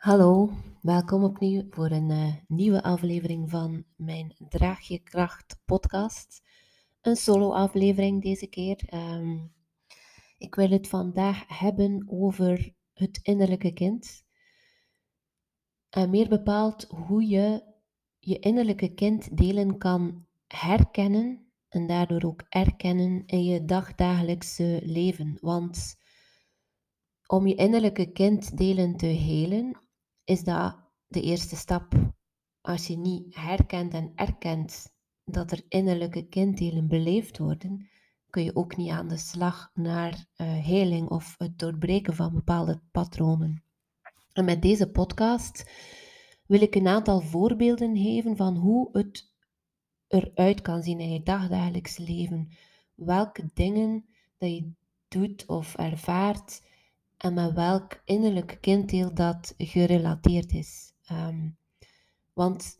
Hallo, welkom opnieuw voor een uh, nieuwe aflevering van mijn Draag je Kracht podcast. Een solo-aflevering deze keer. Um, ik wil het vandaag hebben over het innerlijke kind. En meer bepaald hoe je je innerlijke kind delen kan herkennen en daardoor ook erkennen in je dagdagelijkse leven. Want om je innerlijke kind delen te helen, is dat de eerste stap. Als je niet herkent en erkent dat er innerlijke kinddelen beleefd worden, kun je ook niet aan de slag naar uh, heling of het doorbreken van bepaalde patronen. En met deze podcast wil ik een aantal voorbeelden geven van hoe het eruit kan zien in je dagdagelijks leven. Welke dingen dat je doet of ervaart en met welk innerlijk kinddeel dat gerelateerd is. Um, want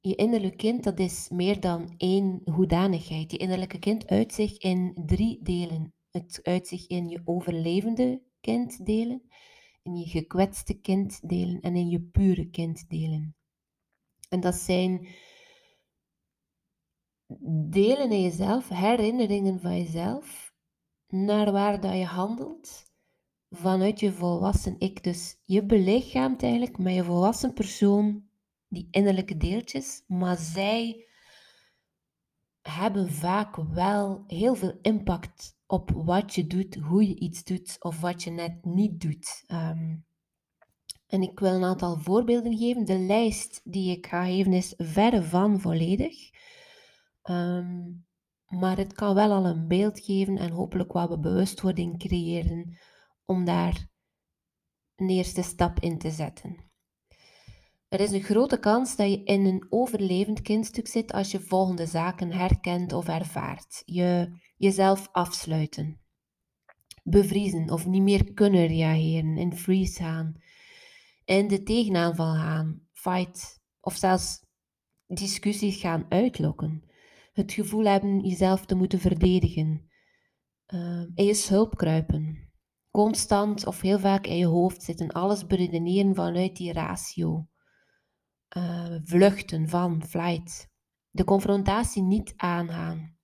je innerlijke kind, dat is meer dan één hoedanigheid. Je innerlijke kind uit zich in drie delen. Het uit zich in je overlevende kinddelen, in je gekwetste kinddelen en in je pure kinddelen. En dat zijn delen in jezelf, herinneringen van jezelf, naar waar dat je handelt vanuit je volwassen ik. Dus je belichaamt eigenlijk met je volwassen persoon die innerlijke deeltjes, maar zij hebben vaak wel heel veel impact op wat je doet, hoe je iets doet of wat je net niet doet. Ehm, en ik wil een aantal voorbeelden geven. De lijst die ik ga geven is verre van volledig. Ehm, maar het kan wel al een beeld geven en hopelijk wat bewustwording creëren om daar een eerste stap in te zetten. Er is een grote kans dat je in een overlevend kindstuk zit als je volgende zaken herkent of ervaart. Je jezelf afsluiten, bevriezen of niet meer kunnen reageren, in freeze gaan, in de tegenaanval gaan, fight. Of zelfs discussies gaan uitlokken. Het gevoel hebben jezelf te moeten verdedigen, uh, in je schulp kruipen, constant of heel vaak in je hoofd zitten, alles beredeneren vanuit die ratio. Uh, vluchten van, flight. De confrontatie niet aangaan.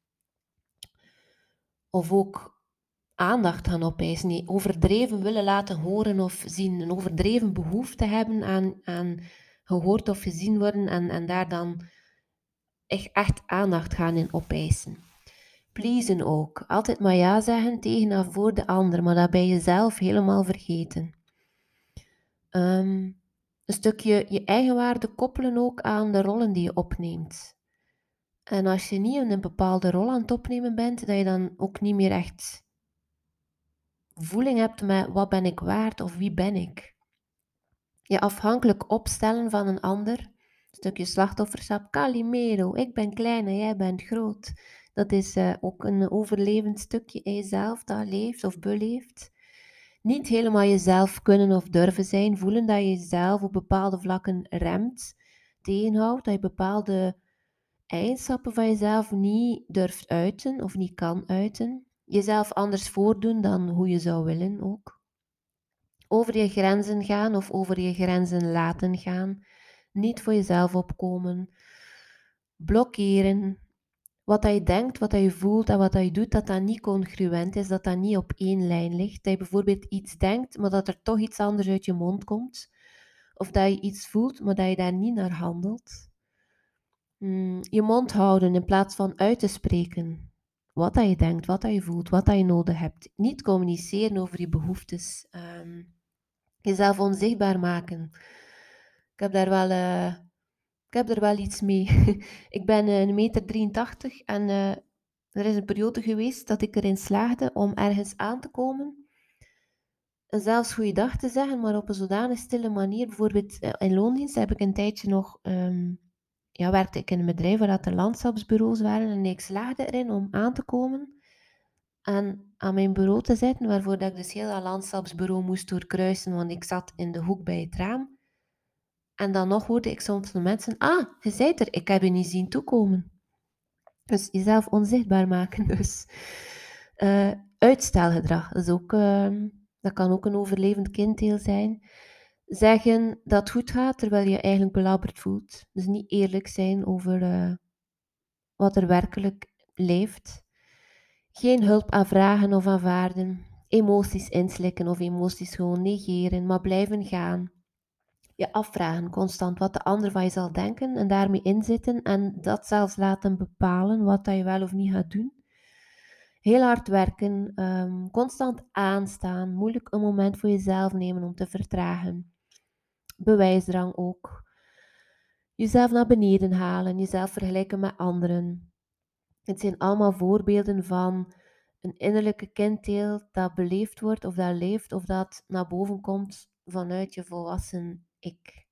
Of ook aandacht gaan opeisen. Nee, overdreven willen laten horen of zien. Een overdreven behoefte hebben aan, aan gehoord of gezien worden en, en daar dan echt, echt aandacht gaan in opeisen pleasen ook. Altijd maar ja zeggen tegen en voor de ander, maar dat bij jezelf helemaal vergeten. Um, een stukje je eigen waarde koppelen ook aan de rollen die je opneemt. En als je niet in een bepaalde rol aan het opnemen bent, dat je dan ook niet meer echt voeling hebt met wat ben ik waard of wie ben ik. Je afhankelijk opstellen van een ander, een stukje slachtofferschap, Calimero, ik ben klein en jij bent groot. Dat is uh, ook een overlevend stukje in jezelf dat leeft of beleeft. Niet helemaal jezelf kunnen of durven zijn, voelen dat je jezelf op bepaalde vlakken remt, tegenhoudt, dat je bepaalde eigenschappen van jezelf niet durft uiten of niet kan uiten. Jezelf anders voordoen dan hoe je zou willen ook. Over je grenzen gaan of over je grenzen laten gaan. Niet voor jezelf opkomen. Blokkeren, wat je denkt, wat je voelt en wat je doet, dat dat niet congruent is, dat dat niet op één lijn ligt. Dat je bijvoorbeeld iets denkt, maar dat er toch iets anders uit je mond komt. Of dat je iets voelt, maar dat je daar niet naar handelt. Hmm, je mond houden in plaats van uit te spreken. Wat dat je denkt, wat dat je voelt, wat dat je nodig hebt. Niet communiceren over je behoeftes. Um, jezelf onzichtbaar maken. Ik heb daar wel... Uh, ik heb er wel iets mee. ik ben eh, een meter 83 en uh, er is een periode geweest dat ik erin slaagde om ergens aan te komen. En zelfs goeiedag te zeggen, maar op een zodanig stille manier. Bijvoorbeeld eh, in loondienst heb ik een tijdje nog... Um, ja, werkte ik in een bedrijf waar dat er landschapsbureaus waren. En ik slaagde erin om aan te komen en aan mijn bureau te zitten, waarvoor dat ik dus heel dat landschapsbureau moest doorkruisen, want ik zat in de hoek bij het raam. En dan nog hoorde ik soms van mensen, ah, je zei er, ik heb je niet zien toekomen. Dus jezelf onzichtbaar maken. Dus uh, uitstelgedrag, dat, is ook, uh, dat kan ook een overlevend kinddeel zijn. zeggen dat het goed gaat, terwijl je eigenlijk belabberd voelt. Dus niet eerlijk zijn over uh, wat er werkelijk leeft. Geen hulp aanvragen of aanvaarden. Emoties inslikken of emoties gewoon negeren, maar blijven gaan. Je afvragen constant wat de ander van je zal denken en daarmee inzitten en dat zelfs laten bepalen wat je wel of niet gaat doen. Heel hard werken, ehm, constant aanstaan, moeilijk een moment voor jezelf nemen om te vertragen. Bewijsdrang ook. Jezelf naar beneden halen, jezelf vergelijken met anderen. Het zijn allemaal voorbeelden van een innerlijke kinddeel dat beleefd wordt of dat leeft of dat naar boven komt vanuit je volwassen ik.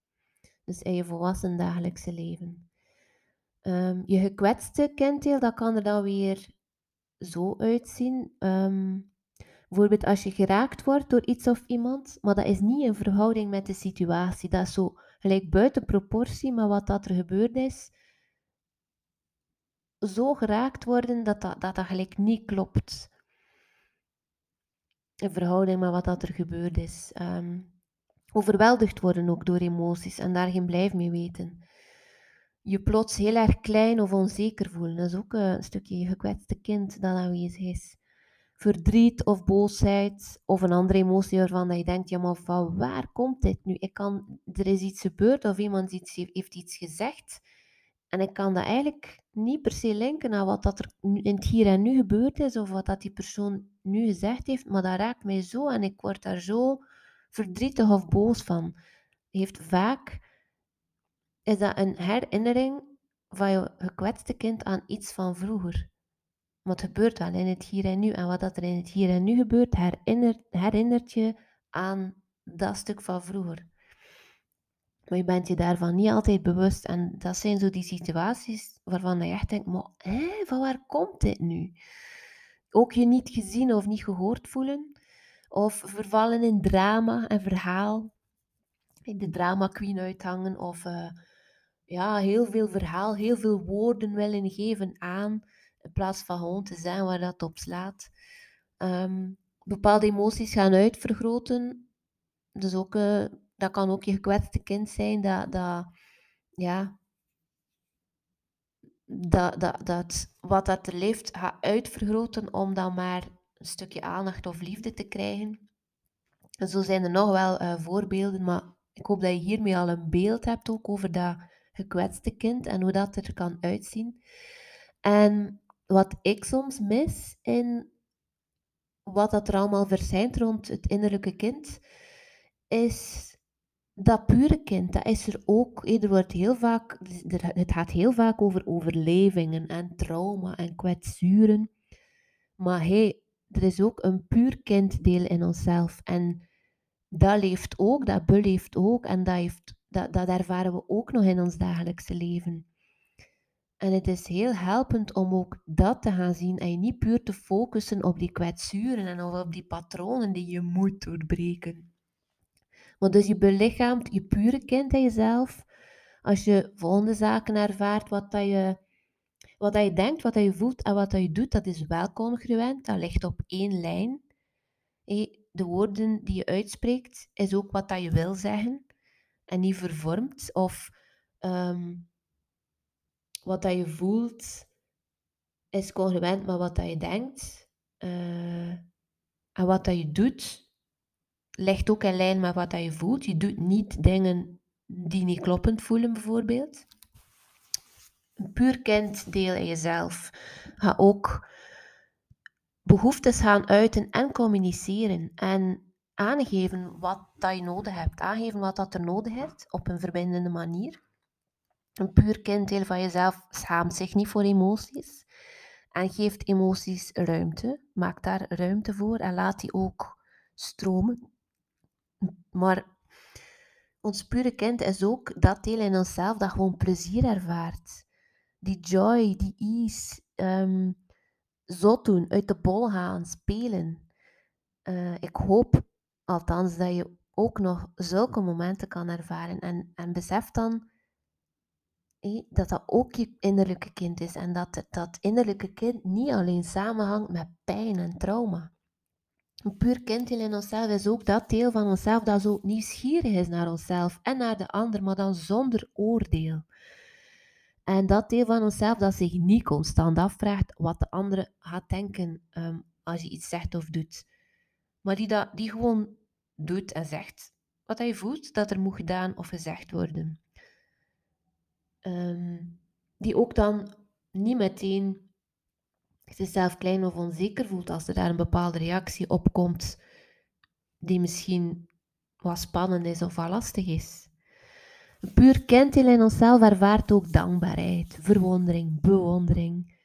Dus in je volwassen dagelijkse leven. Um, je gekwetste kinddeel, dat kan er dan weer zo uitzien. Um, bijvoorbeeld als je geraakt wordt door iets of iemand, maar dat is niet in verhouding met de situatie. Dat is zo gelijk buiten proportie, maar wat dat er gebeurd is, zo geraakt worden dat dat, dat, dat gelijk niet klopt. In verhouding met wat dat er gebeurd is. Um, overweldigd worden ook door emoties en daar geen blijf mee weten. Je plots heel erg klein of onzeker voelen. Dat is ook een stukje gekwetste kind dat aanwezig is. Verdriet of boosheid of een andere emotie waarvan je denkt, ja maar van waar komt dit nu? Ik kan, er is iets gebeurd of iemand heeft iets gezegd en ik kan dat eigenlijk niet per se linken aan wat dat er in het hier en nu gebeurd is of wat dat die persoon nu gezegd heeft, maar dat raakt mij zo en ik word daar zo verdrietig of boos van. Heeft vaak is dat een herinnering van je gekwetste kind aan iets van vroeger. Wat gebeurt wel in het hier en nu. En wat dat er in het hier en nu gebeurt, herinnert, herinnert je aan dat stuk van vroeger. Maar je bent je daarvan niet altijd bewust. En dat zijn zo die situaties waarvan je echt denkt, maar van waar komt dit nu? Ook je niet gezien of niet gehoord voelen. Of vervallen in drama en verhaal. De drama queen uithangen. Of uh, ja, heel veel verhaal, heel veel woorden willen geven aan. In plaats van gewoon te zijn waar dat op slaat. Um, bepaalde emoties gaan uitvergroten. Dus ook, uh, dat kan ook je gekwetste kind zijn. Dat, dat, ja, dat, dat, dat wat dat leeft gaat uitvergroten om dan maar een stukje aandacht of liefde te krijgen. En zo zijn er nog wel uh, voorbeelden, maar ik hoop dat je hiermee al een beeld hebt ook over dat gekwetste kind en hoe dat er kan uitzien. En wat ik soms mis in wat dat er allemaal verschijnt rond het innerlijke kind, is dat pure kind. Dat is er ook. Er heel vaak, het gaat heel vaak over overlevingen en trauma en kwetsuren. Maar hey, er is ook een puur kinddeel in onszelf. En dat leeft ook, dat beleeft ook en dat, heeft, dat, dat ervaren we ook nog in ons dagelijkse leven. En het is heel helpend om ook dat te gaan zien en je niet puur te focussen op die kwetsuren en op die patronen die je moet doorbreken. Want dus je belichaamt je pure kind in jezelf. Als je volgende zaken ervaart, wat dat je wat je denkt, wat je voelt en wat je doet, dat is wel congruent. Dat ligt op één lijn. De woorden die je uitspreekt, is ook wat dat je wil zeggen. En niet vervormd. Of um, wat dat je voelt, is congruent met wat dat je denkt. Uh, en wat dat je doet, ligt ook in lijn met wat dat je voelt. Je doet niet dingen die niet kloppend voelen, bijvoorbeeld een puur kinddeel in jezelf. Ga ook behoeftes gaan uiten en communiceren. En aangeven wat dat je nodig hebt. Aangeven wat dat er nodig is op een verbindende manier. Een puur kinddeel van jezelf schaamt zich niet voor emoties. En geeft emoties ruimte. Maak daar ruimte voor en laat die ook stromen. Maar ons pure kind is ook dat deel in onszelf dat gewoon plezier ervaart die joy, die ease, um, zot doen, uit de bol gaan, spelen. Uh, ik hoop althans dat je ook nog zulke momenten kan ervaren. En, en besef dan dat dat ook je innerlijke kind is. En dat dat innerlijke kind niet alleen samenhangt met pijn en trauma. Een puur kinddeel in onszelf is ook dat deel van onszelf dat zo nieuwsgierig is naar onszelf en naar de ander, maar dan zonder oordeel. En dat deel van onszelf dat zich niet constant afvraagt wat de andere gaat denken um, als je iets zegt of doet. Maar die, dat, die gewoon doet en zegt wat hij voelt dat er moet gedaan of gezegd worden. Um, die ook dan niet meteen zichzelf klein of onzeker voelt als er daar een bepaalde reactie op komt die misschien wat spannend is of wat lastig is. Puur kentil in onszelf ervaart ook dankbaarheid, verwondering, bewondering.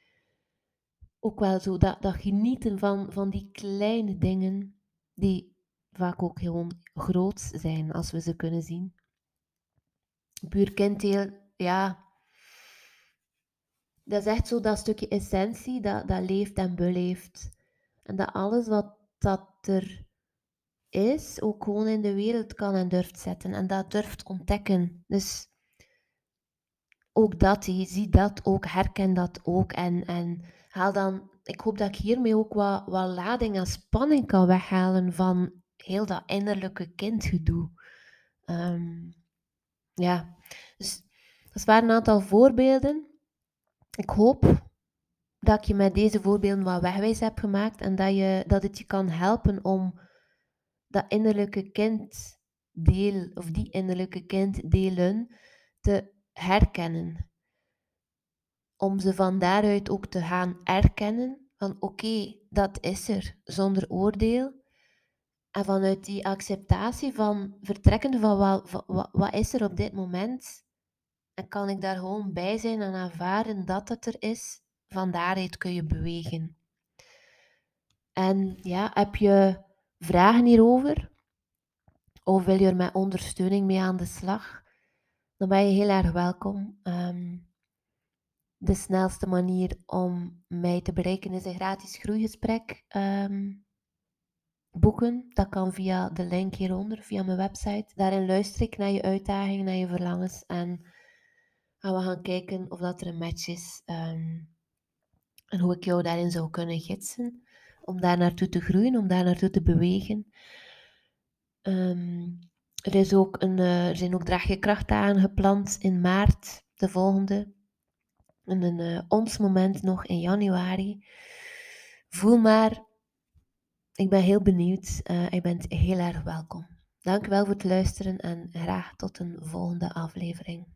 Ook wel zo dat, genieten van, van die kleine dingen die vaak ook gewoon groot zijn als we ze kunnen zien. Puur kentil, ja, dat is echt zo dat stukje essentie dat, dat leeft en beleeft. En dat alles wat dat er is, ook gewoon in de wereld kan en durft zetten. En dat durft ontdekken. Dus ook dat, je ziet dat ook, herken dat ook. En, en haal dan, ik hoop dat ik hiermee ook wat, wat lading en spanning kan weghalen van heel dat innerlijke kindgedoe. Um, ja, dus dat waren een aantal voorbeelden ik hoop dat ik je met deze voorbeelden wat wegwijs heb gemaakt en dat, je, dat het je kan helpen om dat innerlijke kinddeel of die innerlijke kinddelen te herkennen. Om ze van daaruit ook te gaan erkennen van oké, dat is er zonder oordeel. En vanuit die acceptatie van vertrekken van wat, wat, wat is er op dit moment en kan ik daar gewoon bij zijn en ervaren dat het er is. Van daaruit kun je bewegen. En ja, heb je vragen hierover? Of wil je er met ondersteuning mee aan de slag? Dan ben je heel erg welkom. Ehm, de snelste manier om mij te bereiken is een gratis groeigesprek ehm, boeken. Dat kan via de link hieronder, via mijn website. Daarin luister ik naar je uitdagingen, naar je verlangens en gaan we gaan kijken of dat er een match is ehm, en hoe ik jou daarin zou kunnen gidsen om daar naartoe te groeien, om daar naartoe te bewegen. Ehm, er, is ook een, uh, er zijn ook gepland in maart, de volgende. En een uh, ons moment nog in januari. Voel maar, ik ben heel benieuwd. Uh, je bent heel erg welkom. Dank wel voor het luisteren en graag tot een volgende aflevering.